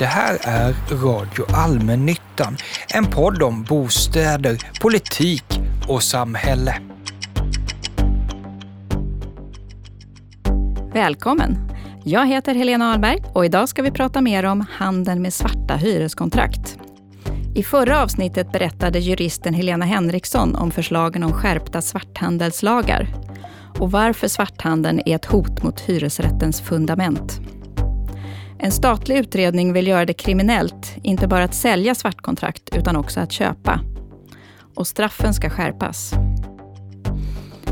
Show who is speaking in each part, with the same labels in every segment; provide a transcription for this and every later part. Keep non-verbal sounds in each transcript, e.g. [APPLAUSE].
Speaker 1: Det här är Radio Allmännyttan, en podd om bostäder, politik och samhälle.
Speaker 2: Välkommen! Jag heter Helena Ahlberg och idag ska vi prata mer om handeln med svarta hyreskontrakt. I förra avsnittet berättade juristen Helena Henriksson om förslagen om skärpta svarthandelslagar och varför svarthandeln är ett hot mot hyresrättens fundament. En statlig utredning vill göra det kriminellt, inte bara att sälja svartkontrakt utan också att köpa. Och straffen ska skärpas.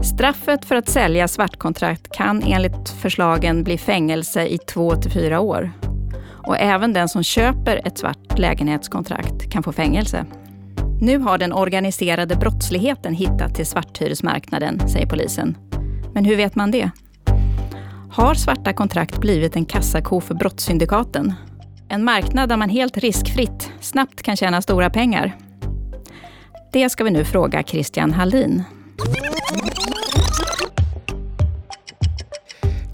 Speaker 2: Straffet för att sälja svartkontrakt kan enligt förslagen bli fängelse i två till fyra år. Och även den som köper ett svart lägenhetskontrakt kan få fängelse. Nu har den organiserade brottsligheten hittat till svarthyresmarknaden, säger polisen. Men hur vet man det? Har svarta kontrakt blivit en kassako för brottssyndikaten? En marknad där man helt riskfritt snabbt kan tjäna stora pengar? Det ska vi nu fråga Christian Hallin.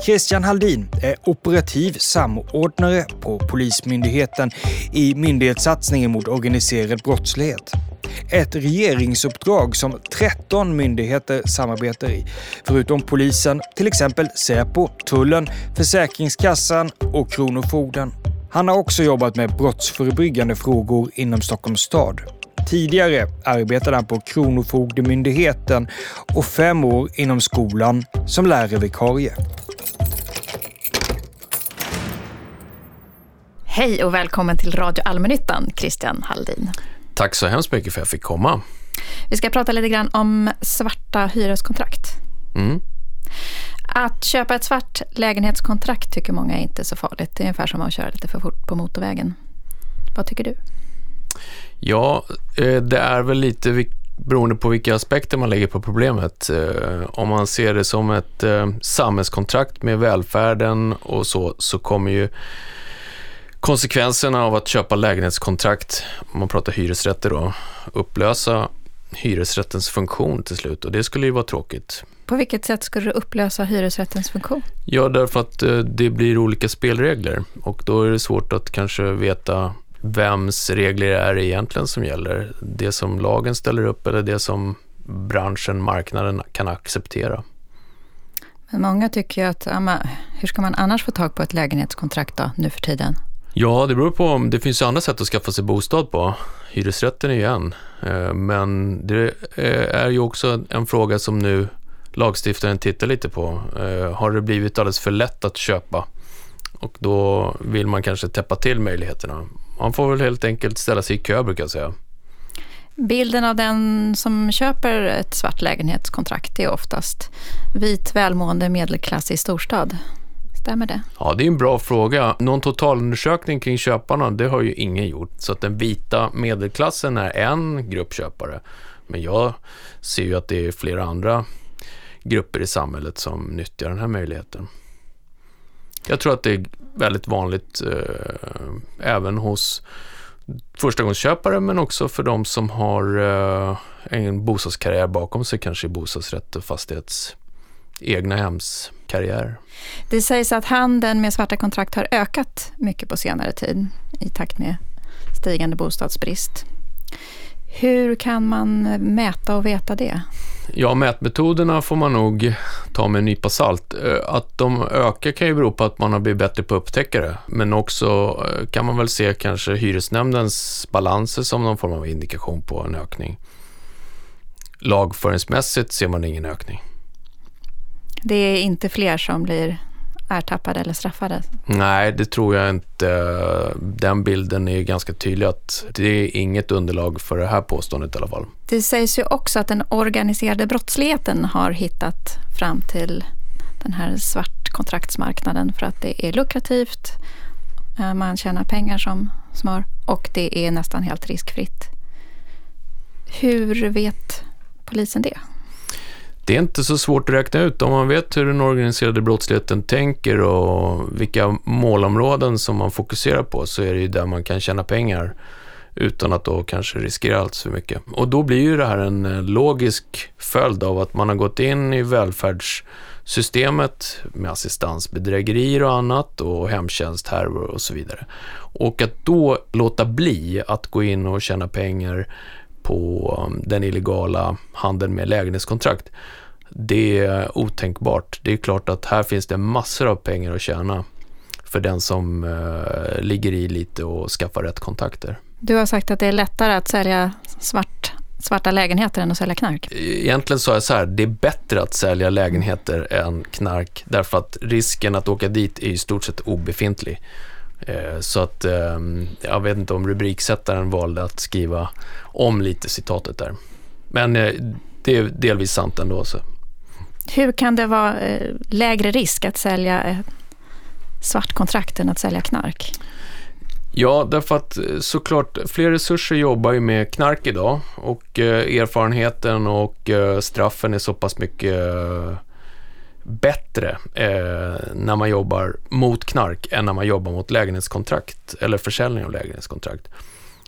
Speaker 1: Christian Haldin är operativ samordnare på Polismyndigheten i myndighetssatsningen mot organiserad brottslighet. Ett regeringsuppdrag som 13 myndigheter samarbetar i, förutom polisen, till exempel Säpo, tullen, Försäkringskassan och Kronofogden. Han har också jobbat med brottsförebyggande frågor inom Stockholms stad. Tidigare arbetade han på Kronofogdemyndigheten och fem år inom skolan som lärarvikarie.
Speaker 2: Hej och välkommen till Radio Allmännyttan, Christian Halldin.
Speaker 3: Tack så hemskt mycket för att jag fick komma.
Speaker 2: Vi ska prata lite grann om svarta hyreskontrakt. Mm. Att köpa ett svart lägenhetskontrakt tycker många är inte så farligt. Det är ungefär som att köra lite för fort på motorvägen. Vad tycker du?
Speaker 3: Ja, eh, det är väl lite beroende på vilka aspekter man lägger på problemet. Eh, om man ser det som ett eh, samhällskontrakt med välfärden och så, så kommer ju konsekvenserna av att köpa lägenhetskontrakt, om man pratar hyresrätter då, upplösa hyresrättens funktion till slut och det skulle ju vara tråkigt.
Speaker 2: På vilket sätt skulle du upplösa hyresrättens funktion?
Speaker 3: Ja, därför att eh, det blir olika spelregler och då är det svårt att kanske veta vems regler är det egentligen som gäller. Det som lagen ställer upp eller det som branschen, marknaden kan acceptera.
Speaker 2: Men många tycker ju att, ja, hur ska man annars få tag på ett lägenhetskontrakt då, nu för tiden?
Speaker 3: Ja, det beror på om det finns andra sätt att skaffa sig bostad på. Hyresrätten är ju en. Men det eh, är ju också en fråga som nu lagstiftaren tittar lite på. Eh, har det blivit alldeles för lätt att köpa? Och då vill man kanske täppa till möjligheterna. Man får väl helt enkelt ställa sig i kö brukar jag säga.
Speaker 2: Bilden av den som köper ett svart lägenhetskontrakt är oftast vit, välmående medelklass i storstad. Stämmer det?
Speaker 3: Ja, det är en bra fråga. Någon totalundersökning kring köparna, det har ju ingen gjort. Så att den vita medelklassen är en grupp köpare. Men jag ser ju att det är flera andra grupper i samhället som nyttjar den här möjligheten. Jag tror att det är väldigt vanligt eh, även hos förstagångsköpare men också för de som har eh, en bostadskarriär bakom sig, kanske i bostadsrätt och fastighets egna hemskarriär.
Speaker 2: Det sägs att handeln med svarta kontrakt har ökat mycket på senare tid i takt med stigande bostadsbrist. Hur kan man mäta och veta det?
Speaker 3: Ja, mätmetoderna får man nog ta med en nypa salt. Att de ökar kan ju bero på att man har blivit bättre på att upptäcka det. Men också kan man väl se kanske hyresnämndens balanser som någon form av indikation på en ökning. Lagföringsmässigt ser man ingen ökning.
Speaker 2: Det är inte fler som blir ertappade eller straffade?
Speaker 3: Nej, det tror jag inte. Den bilden är ganska tydlig att det är inget underlag för det här påståendet i alla fall.
Speaker 2: Det sägs ju också att den organiserade brottsligheten har hittat fram till den här svartkontraktsmarknaden för att det är lukrativt, eh, man tjänar pengar som smör och det är nästan helt riskfritt. Hur vet polisen det?
Speaker 3: Det är inte så svårt att räkna ut. Om man vet hur den organiserade brottsligheten tänker och vilka målområden som man fokuserar på så är det ju där man kan tjäna pengar utan att då kanske riskera allt för mycket. Och då blir ju det här en eh, logisk följd av att man har gått in i välfärdssystemet med assistansbedrägerier och annat och hemtjänst, och så vidare. Och att då låta bli att gå in och tjäna pengar på um, den illegala handeln med lägenhetskontrakt, det är otänkbart. Det är klart att här finns det massor av pengar att tjäna för den som uh, ligger i lite och skaffar rätt kontakter.
Speaker 2: Du har sagt att det är lättare att sälja svart svarta lägenheter än att sälja knark?
Speaker 3: Egentligen sa jag så här, det är bättre att sälja lägenheter än knark därför att risken att åka dit är i stort sett obefintlig. Eh, så att ehm, jag vet inte om rubriksättaren valde att skriva om lite citatet där. Men eh, det är delvis sant ändå. Så.
Speaker 2: Hur kan det vara eh, lägre risk att sälja svartkontrakt än att sälja knark?
Speaker 3: Ja, därför att såklart fler resurser jobbar ju med knark idag och erfarenheten och straffen är så pass mycket bättre eh, när man jobbar mot knark än när man jobbar mot lägenhetskontrakt eller försäljning av lägenhetskontrakt.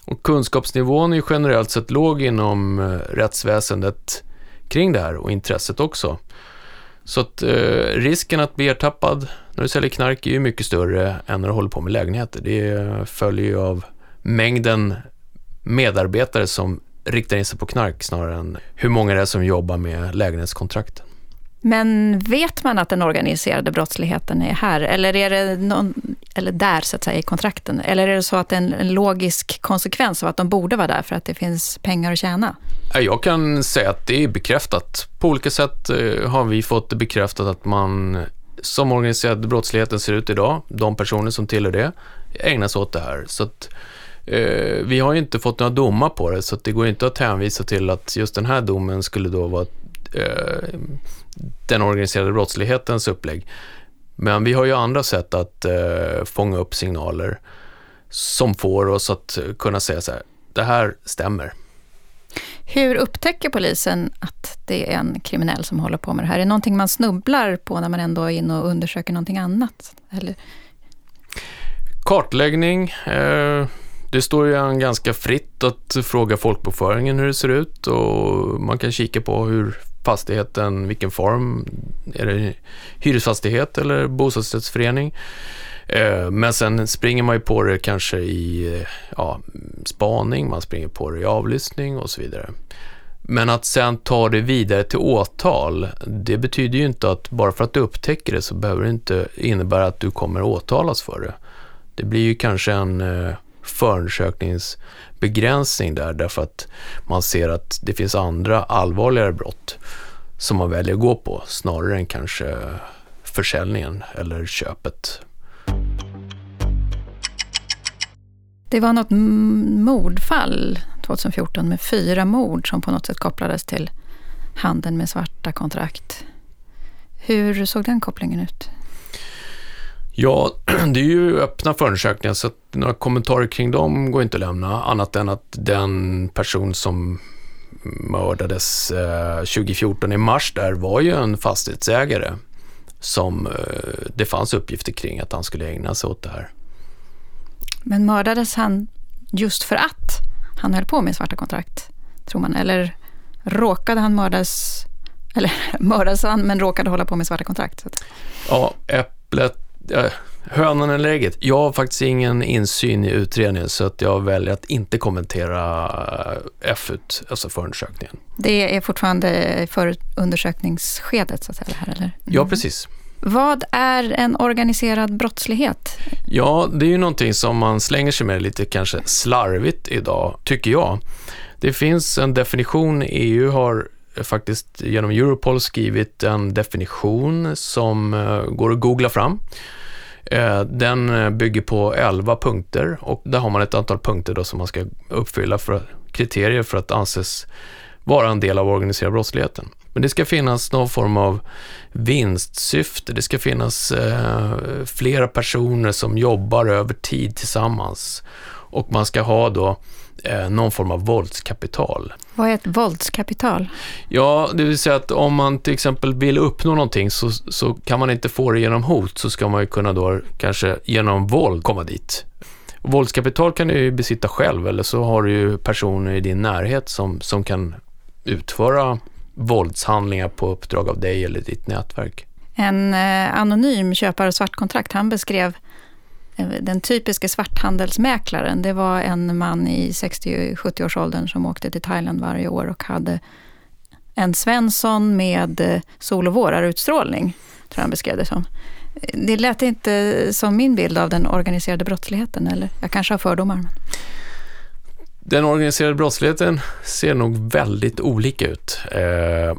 Speaker 3: Och kunskapsnivån är generellt sett låg inom eh, rättsväsendet kring det här och intresset också. Så att eh, risken att bli ertappad när du säljer knark är ju mycket större än när du håller på med lägenheter. Det följer ju av mängden medarbetare som riktar in sig på knark snarare än hur många det är som jobbar med lägenhetskontrakt.
Speaker 2: Men vet man att den organiserade brottsligheten är här? Eller är det någon, eller där så att säga i kontrakten? Eller är det så att det är en, logisk konsekvens av att de borde vara där för att det finns pengar att tjäna?
Speaker 3: Jag kan säga att det är bekräftat. På olika sätt eh, har vi fått det bekräftat att man som organiserad brottsligheten ser ut idag, de personer som tillhör det, ägnar sig åt det här. Så att, eh, vi har ju inte fått några domar på det, så det går inte att hänvisa till att just den här domen skulle då vara eh, den organiserade brottslighetens upplägg. Men vi har ju andra sätt att eh, fånga upp signaler som får oss att kunna säga så här, det här stämmer.
Speaker 2: Hur upptäcker polisen att det är en kriminell som håller på med det här? Är det någonting man snubblar på när man ändå är inne och undersöker någonting annat? Eller?
Speaker 3: Kartläggning. Eh, det står ju ganska fritt att fråga folkbokföringen hur det ser ut och man kan kika på hur fastigheten, vilken form, är det hyresfastighet eller bostadsrättsförening? Eh, men sen springer man ju på det kanske i eh, ja, spaning, man springer på det i avlyssning och så vidare. Men att sen ta det vidare till åtal, det betyder ju inte att bara för att du upptäcker det så behöver det inte innebära att du kommer åtalas för det. Det blir ju kanske en eh, förundersöknings begränsning där därför att man ser att det finns andra allvarligare brott som man väljer att gå på snarare än kanske försäljningen eller köpet.
Speaker 2: Det var något mordfall 2014 med fyra mord som på något sätt kopplades till handeln med svarta kontrakt. Hur såg den kopplingen ut?
Speaker 3: Ja, [CLEARS THROAT] det är ju öppna förundersökningar så några kommentarer kring dem går inte att lämna annat än att den person som mördades 2014 eh, i mars där var ju en fastighetsägare som eh, det fanns uppgifter kring att han skulle ägna sig åt det här.
Speaker 2: Men mördades han just för att han höll på med svarta kontrakt, tror man? Eller råkade han mördas, eller [LAUGHS] mördades han men råkade hålla på med svarta kontrakt?
Speaker 3: Ja, äpplet, hönan eller ägget. Jag har faktiskt ingen insyn i utredningen så att jag väljer att inte kommentera eh, F-ut, alltså förundersökningen.
Speaker 2: Det är fortfarande förundersökningsskedet så att säga? Här, eller? Mm.
Speaker 3: Ja, precis.
Speaker 2: Vad är en organiserad brottslighet?
Speaker 3: Ja, det är ju någonting som man slänger sig med lite kanske slarvigt idag, tycker jag. Det finns en definition, EU har faktiskt genom Europol skrivit en definition som eh, går att googla fram. Eh, den eh, bygger på 11 punkter och där har man ett antal punkter då som man ska uppfylla för kriterier för att anses vara en del av organiserad brottsligheten. Men det ska finnas någon form av vinstsyfte. Det ska finnas eh, flera personer som jobbar över tid tillsammans. Och man ska ha då eh, någon form av våldskapital.
Speaker 2: Vad är ett våldskapital?
Speaker 3: Ja, det vill säga att om man till exempel vill uppnå någonting så, så kan man inte få det genom hot, så ska man ju kunna då kanske genom våld komma dit. Våldskapital kan du ju besitta själv eller så har du ju personer i din närhet som, som kan utföra våldshandlingar på uppdrag av dig eller ditt nätverk.
Speaker 2: En eh, anonym köpare av svartkontrakt, han beskrev eh, Eh, den typiska svarthandelsmäklaren. Det var en man i 60-70-årsåldern som åkte till Thailand varje år och hade en Svensson med eh, sol och vårarutstrålning, tror jag han beskrev det som. Eh, det lät inte som min bild av den organiserade brottsligheten, eller jag kanske har fördomar. Men...
Speaker 3: Den organiserade brottsligheten ser nog väldigt olika ut.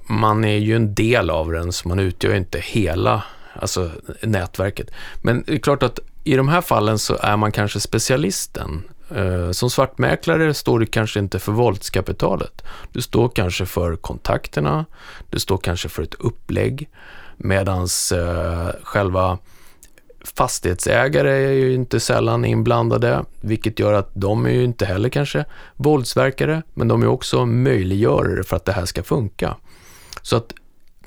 Speaker 3: Man är ju en del av den, så man utgör inte hela alltså, nätverket. Men det är klart att i de här fallen så är man kanske specialisten. Eh, som svartmäklare står du kanske inte för våldskapitalet. Du står kanske för kontakterna, du står kanske för ett upplägg, Medan eh, själva fastighetsägare är ju inte sällan inblandade, vilket gör att de är ju inte heller kanske våldsverkare, men de är också möjliggörare för att det här ska funka. Så att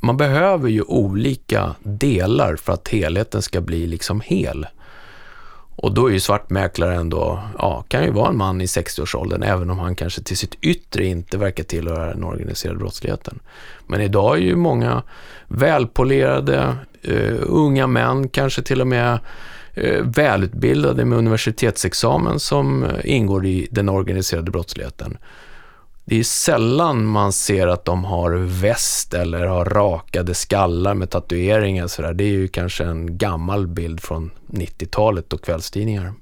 Speaker 3: man behöver ju olika delar för att helheten ska bli liksom hel. Och då är ju svartmäklaren då, ja, kan ju vara en man i 60-årsåldern, även om han kanske till sitt yttre inte verkar tillhöra den organiserade brottsligheten. Men idag är ju många välpolerade, uh, unga män, kanske till och med uh, välutbildade med universitetsexamen som uh, ingår i den organiserade brottsligheten. Det är sällan man ser att de har väst eller har rakade skallar med tatueringar. Så där. Det är ju kanske en gammal bild från 90-talet och kvällstidningar.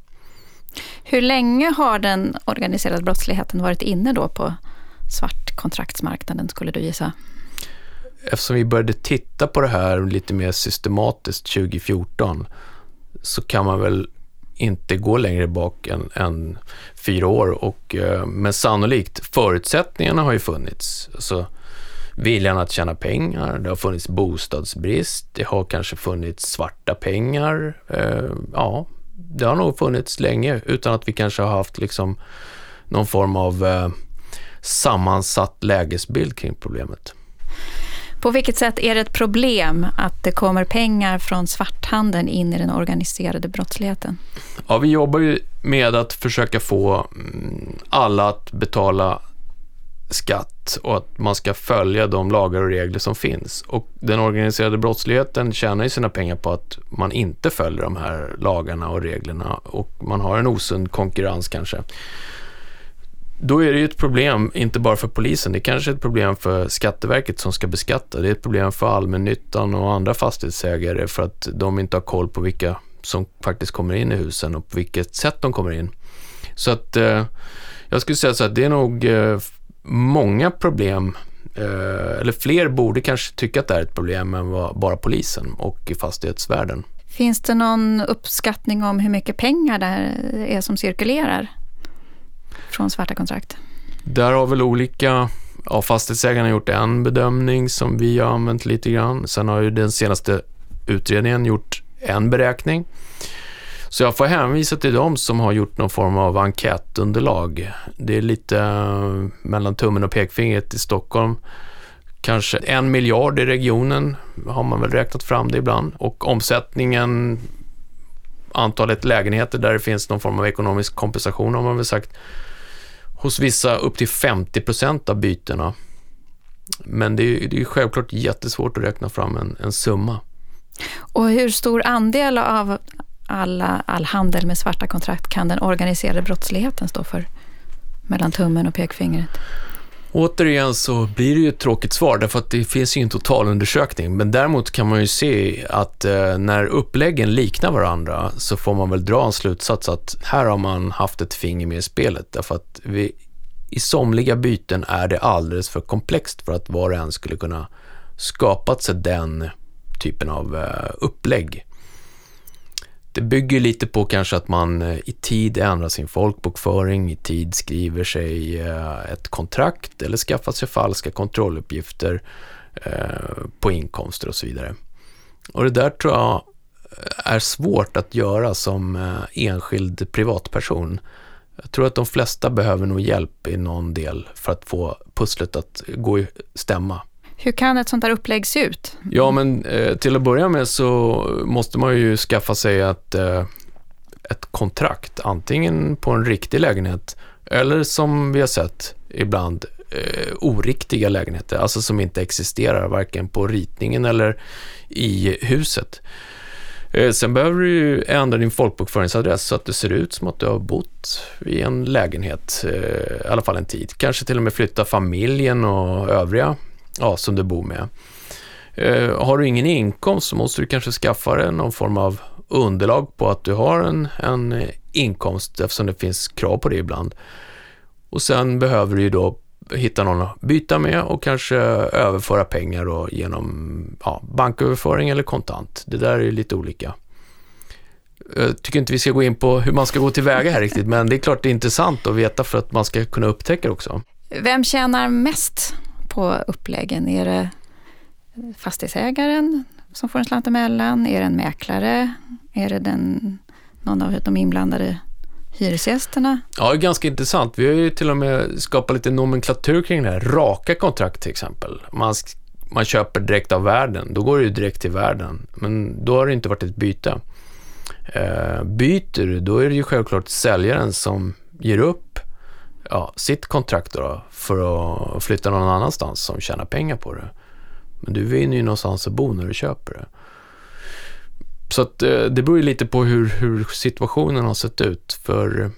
Speaker 2: Hur länge har den organiserade brottsligheten varit inne då på svartkontraktsmarknaden skulle du gissa?
Speaker 3: Eftersom vi började titta på det här lite mer systematiskt 2014 så kan man väl inte gå längre bak än, än fyra år. Och, eh, men sannolikt, förutsättningarna har ju funnits. Alltså, viljan att tjäna pengar, det har funnits bostadsbrist, det har kanske funnits svarta pengar. Eh, ja, det har nog funnits länge utan att vi kanske har haft liksom någon form av eh, sammansatt lägesbild kring problemet.
Speaker 2: På vilket sätt är det ett problem att det kommer pengar från svarthandeln in i den organiserade brottsligheten?
Speaker 3: Ja, vi jobbar ju med att försöka få mm, alla att betala skatt och att man ska följa de lagar och regler som finns. Och den organiserade brottsligheten tjänar ju sina pengar på att man inte följer de här lagarna och reglerna och man har en osund konkurrens kanske. Då är det ju ett problem, inte bara för polisen, det är kanske är ett problem för Skatteverket som ska beskatta. Det är ett problem för allmännyttan och andra fastighetsägare för att de inte har koll på vilka som faktiskt kommer in i husen och på vilket sätt de kommer in. Så att eh, jag skulle säga så att det är nog eh, många problem, eh, eller fler borde kanske tycka att det är ett problem än vad bara polisen och fastighetsvärlden.
Speaker 2: Finns det någon uppskattning om hur mycket pengar det är som cirkulerar? Från svarta kontrakt?
Speaker 3: Där har väl olika, ja, fastighetsägarna gjort en bedömning som vi har använt lite grann. Sen har ju den senaste utredningen gjort en beräkning. Så jag får hänvisa till dem som har gjort någon form av enkätunderlag. Det är lite eh, mellan tummen och pekfingret i Stockholm. Kanske en miljard i regionen har man väl räknat fram det ibland. Och omsättningen, antalet lägenheter där det finns någon form av ekonomisk kompensation har man väl sagt hos vissa upp till 50 procent av bytena. Men det är, det är självklart jättesvårt att räkna fram en, en summa.
Speaker 2: Och hur stor andel av alla, all handel med svarta kontrakt kan den organiserade brottsligheten stå för? Mellan tummen och pekfingret?
Speaker 3: Återigen så blir det ju ett tråkigt svar därför att det finns ju en totalundersökning. Men däremot kan man ju se att eh, när uppläggen liknar varandra så får man väl dra en slutsats att här har man haft ett finger med i spelet. Därför att vi, i somliga byten är det alldeles för komplext för att var och en skulle kunna skapat sig den typen av eh, upplägg. Det bygger lite på kanske att man eh, i tid ändrar sin folkbokföring, i tid skriver sig eh, ett kontrakt eller skaffar sig falska kontrolluppgifter eh, på inkomster och så vidare. Och det där tror jag är svårt att göra som enskild privatperson. Jag tror att de flesta behöver nog hjälp i någon del för att få pusslet att gå i stämma.
Speaker 2: Hur kan ett sånt här upplägg se ut?
Speaker 3: Ja, men eh, till att börja med så måste man ju skaffa sig ett, eh, ett kontrakt, antingen på en riktig lägenhet eller som vi har sett ibland eh, oriktiga lägenheter, alltså som inte existerar varken på ritningen eller i huset. Eh, sen behöver du ju ändra din folkbokföringsadress så att det ser ut som att du har bott i en lägenhet, eh, i alla fall en tid. Kanske till och med flytta familjen och övriga ja, som du bor med. Eh, har du ingen inkomst så måste du kanske skaffa dig någon form av underlag på att du har en, en inkomst eftersom det finns krav på det ibland. Och sen behöver du ju då hitta någon att byta med och kanske överföra pengar då genom ja, banköverföring eller kontant. Det där är lite olika. Jag tycker inte vi ska gå in på hur man ska gå tillväga här riktigt, men det är klart det är intressant att veta för att man ska kunna upptäcka det också.
Speaker 2: Vem tjänar mest på uppläggen? Är det fastighetsägaren som får en slant emellan? Är det en mäklare? Är det den, någon av de inblandade hyresgästerna?
Speaker 3: Ja, det är ganska intressant. Vi har ju till och med skapat lite nomenklatur kring det här. Raka kontrakt till exempel. Man, man köper direkt av värden, då går det ju direkt till värden. Men då har det inte varit ett byte. Eh, byter du, då är det ju självklart säljaren som ger upp ja, sitt kontrakt då, för att flytta någon annanstans som tjänar pengar på det. Men du vinner ju någonstans att bo när du köper det. Så att, eh, det beror ju lite på hur, hur situationen har sett ut. För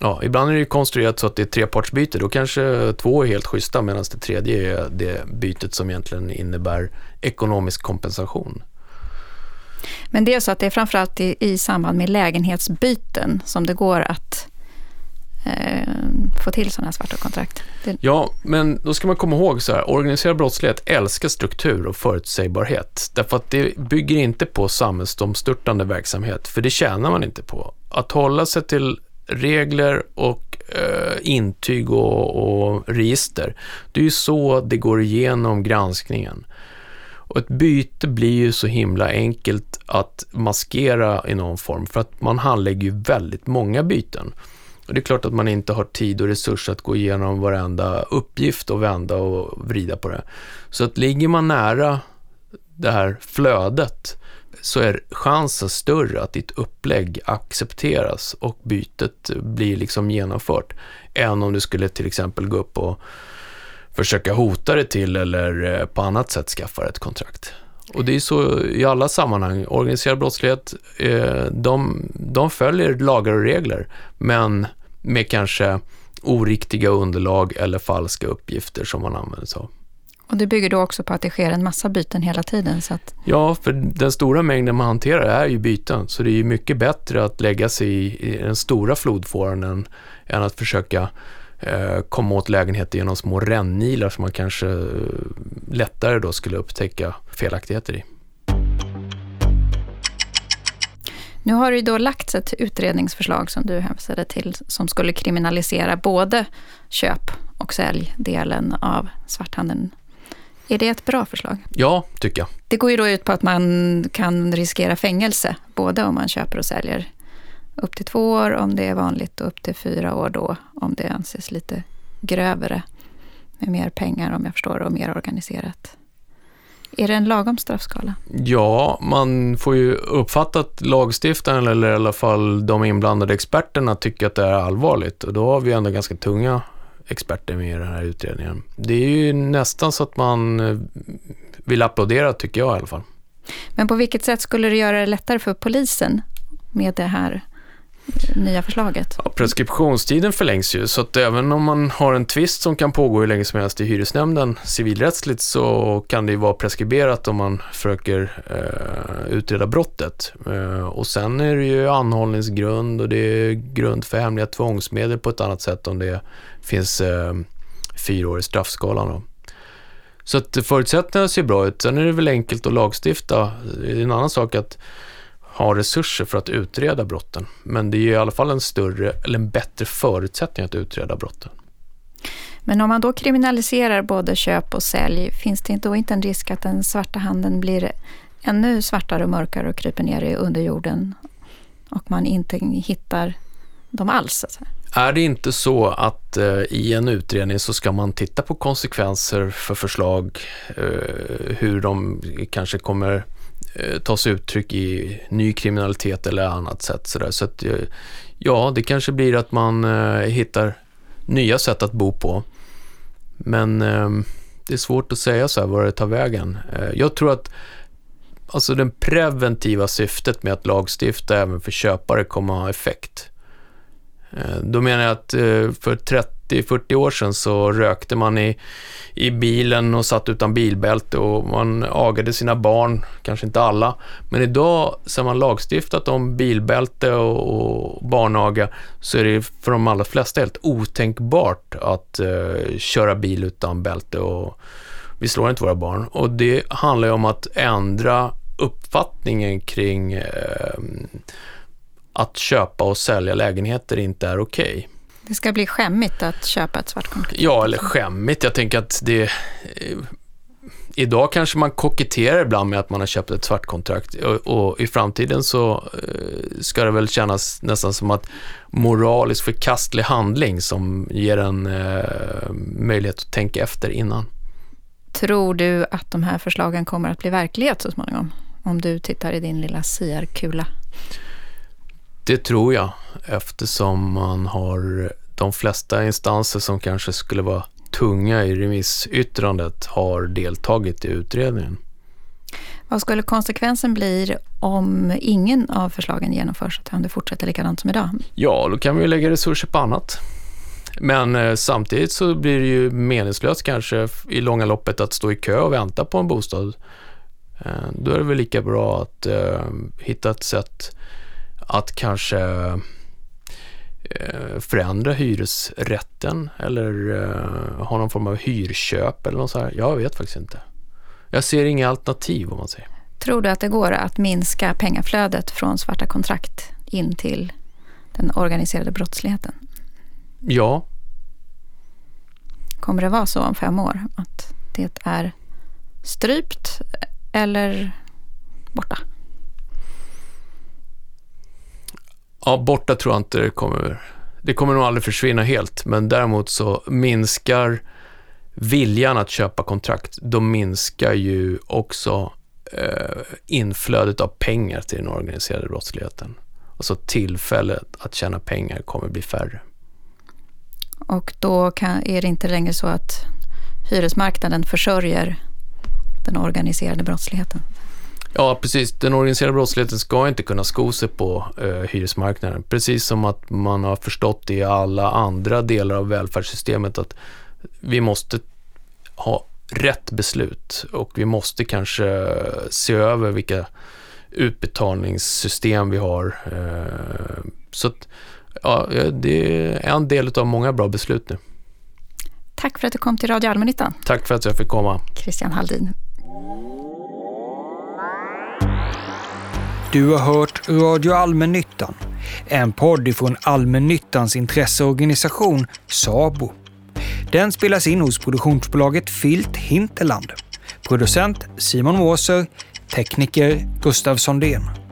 Speaker 3: ja, ibland är det ju konstruerat så att det är trepartsbyte. Då kanske två är helt schyssta medan det tredje är det bytet som egentligen innebär ekonomisk kompensation.
Speaker 2: Men det är så att det är framförallt i, i samband med lägenhetsbyten som det går att Eh, få till sådana här svarta kontrakt.
Speaker 3: Det... Ja, men då ska man komma ihåg så här, organiserad brottslighet älskar struktur och förutsägbarhet. Därför att det bygger inte på samhällsomstörtande verksamhet, för det tjänar man inte på. Att hålla sig till regler och eh, intyg och, och register, det är ju så det går igenom granskningen. Och ett byte blir ju så himla enkelt att maskera i någon form för att man handlägger ju väldigt många byten. Och det är klart att man inte har tid och resurser att gå igenom varenda uppgift och vända och vrida på det. Så att ligger man nära det här flödet så är chansen större att ditt upplägg accepteras och bytet blir liksom genomfört än om du skulle till exempel gå upp och försöka hota det till eller eh, på annat sätt skaffa ett kontrakt. Och det är så i alla sammanhang. Organiserad brottslighet, eh, de, de följer lagar och regler, men med kanske oriktiga underlag eller falska uppgifter som man använder sig av.
Speaker 2: Och det bygger då också på att det sker en massa byten hela tiden? Så att...
Speaker 3: Ja, för den stora mängden man hanterar är ju byten, så det är ju mycket bättre att lägga sig i, i den stora flodfåran än, än att försöka komma åt lägenheter genom små rännilar som man kanske eh, lättare då skulle upptäcka felaktigheter i.
Speaker 2: Nu har det ju då lagts ett utredningsförslag som du hänvisade till som skulle kriminalisera både köp och säljdelen av svarthandeln. Är det ett bra förslag?
Speaker 3: Ja, tycker jag.
Speaker 2: Det går ju då ut på att man kan riskera fängelse, både om man köper och säljer. Upp till två år om det är vanligt och upp till fyra år då om det anses lite grövre. Med mer pengar om jag förstår och mer organiserat. Är det en lagom straffskala?
Speaker 3: Ja, man får ju uppfatta att lagstiftaren eller i alla fall de inblandade experterna tycker att det är allvarligt och då har vi ändå ganska tunga experter med i den här utredningen. Det är ju nästan så att man eh, vill applådera tycker jag i alla fall.
Speaker 2: Men på vilket sätt skulle det göra det lättare för polisen med det här nya förslaget?
Speaker 3: Ja, preskriptionstiden förlängs ju, så att även om man har en tvist som kan pågå hur länge som helst i hyresnämnden civilrättsligt så kan det ju vara preskriberat om man försöker eh, utreda brottet. Eh, och sen är det ju anhållningsgrund och det är grund för hemliga tvångsmedel på ett annat sätt om det finns eh, fyra år i straffskalan. Då. Så att förutsättningarna ser bra ut. Sen är det väl enkelt att lagstifta. Det är en annan sak att ha resurser för att utreda brotten. Men det är i alla fall en större, eller en bättre förutsättning att utreda brotten.
Speaker 2: Men om man då kriminaliserar både köp och sälj, finns det då inte en risk att den svarta handeln blir ännu svartare och mörkare och kryper ner i underjorden och man inte hittar dem alls?
Speaker 3: Är det inte så att eh, i en utredning så ska man titta på konsekvenser för förslag, eh, hur de kanske kommer Eh, ta sig uttryck i ny kriminalitet eller annat sätt. Så, där. så att, eh, ja, det kanske blir att man eh, hittar nya sätt att bo på. Men eh, det är svårt att säga så här var det tar vägen. Eh, jag tror att alltså det preventiva syftet med att lagstifta även för köpare kommer att ha effekt. Eh, då menar jag att eh, för 30-40 år sedan så rökte man i, i bilen och satt utan bilbälte och man agade sina barn, kanske inte alla. Men idag, sen man lagstiftat om bilbälte och, och barnaga, så är det för de allra flesta helt otänkbart att eh, köra bil utan bälte och vi slår inte våra barn. Och det handlar ju om att ändra uppfattningen kring eh, att köpa och sälja lägenheter inte är okej. Okay.
Speaker 2: Det ska bli skämmigt att köpa ett svart kontrakt?
Speaker 3: Ja, eller skämmigt. Jag tänker att det... Eh, idag kanske man koketterar ibland med att man har köpt ett svart kontrakt och, och i framtiden så eh, ska det väl kännas nästan som att moraliskt förkastlig handling som ger en eh, möjlighet att tänka efter innan.
Speaker 2: Tror du att de här förslagen kommer att bli verklighet så småningom? Om du tittar i din lilla CR-kula.
Speaker 3: Det tror jag eftersom man har de flesta instanser som kanske skulle vara tunga i remissyttrandet har deltagit i utredningen.
Speaker 2: Vad skulle konsekvensen bli om ingen av förslagen genomförs, om det fortsätter likadant som idag?
Speaker 3: Ja, då kan vi lägga resurser på annat. Men eh, samtidigt så blir det ju meningslöst kanske i långa loppet att stå i kö och vänta på en bostad. Eh, då är det väl lika bra att eh, hitta ett sätt att kanske eh, förändra hyresrätten eller eh, ha någon form av hyrköp eller något så här. Jag vet faktiskt inte. Jag ser inga alternativ om man säger.
Speaker 2: Tror du att det går att minska pengaflödet från svarta kontrakt in till den organiserade brottsligheten?
Speaker 3: Ja.
Speaker 2: Kommer det vara så om fem år? Att det är strypt eller borta?
Speaker 3: Ja, borta tror jag inte det kommer. Det kommer nog aldrig försvinna helt, men däremot så minskar viljan att köpa kontrakt. Då minskar ju också eh, inflödet av pengar till den organiserade brottsligheten. Alltså tillfället att tjäna pengar kommer bli färre.
Speaker 2: Och då kan, är det inte längre så att hyresmarknaden försörjer den organiserade brottsligheten?
Speaker 3: Ja, precis. Den organiserade brottsligheten ska inte kunna sko sig på eh, hyresmarknaden. Precis som att man har förstått i alla andra delar av välfärdssystemet att vi måste ha rätt beslut och vi måste kanske se över vilka utbetalningssystem vi har. Eh, så att, ja, det är en del av många bra beslut nu.
Speaker 2: Tack för att du kom till Radio Allmännyttan.
Speaker 3: Tack för att jag fick komma.
Speaker 2: Christian Halldin.
Speaker 1: Du har hört Radio Allmännyttan, en podd ifrån Allmännyttans intresseorganisation SABO. Den spelas in hos produktionsbolaget Filt Hinterland. Producent Simon Måser, tekniker Gustav Sondén.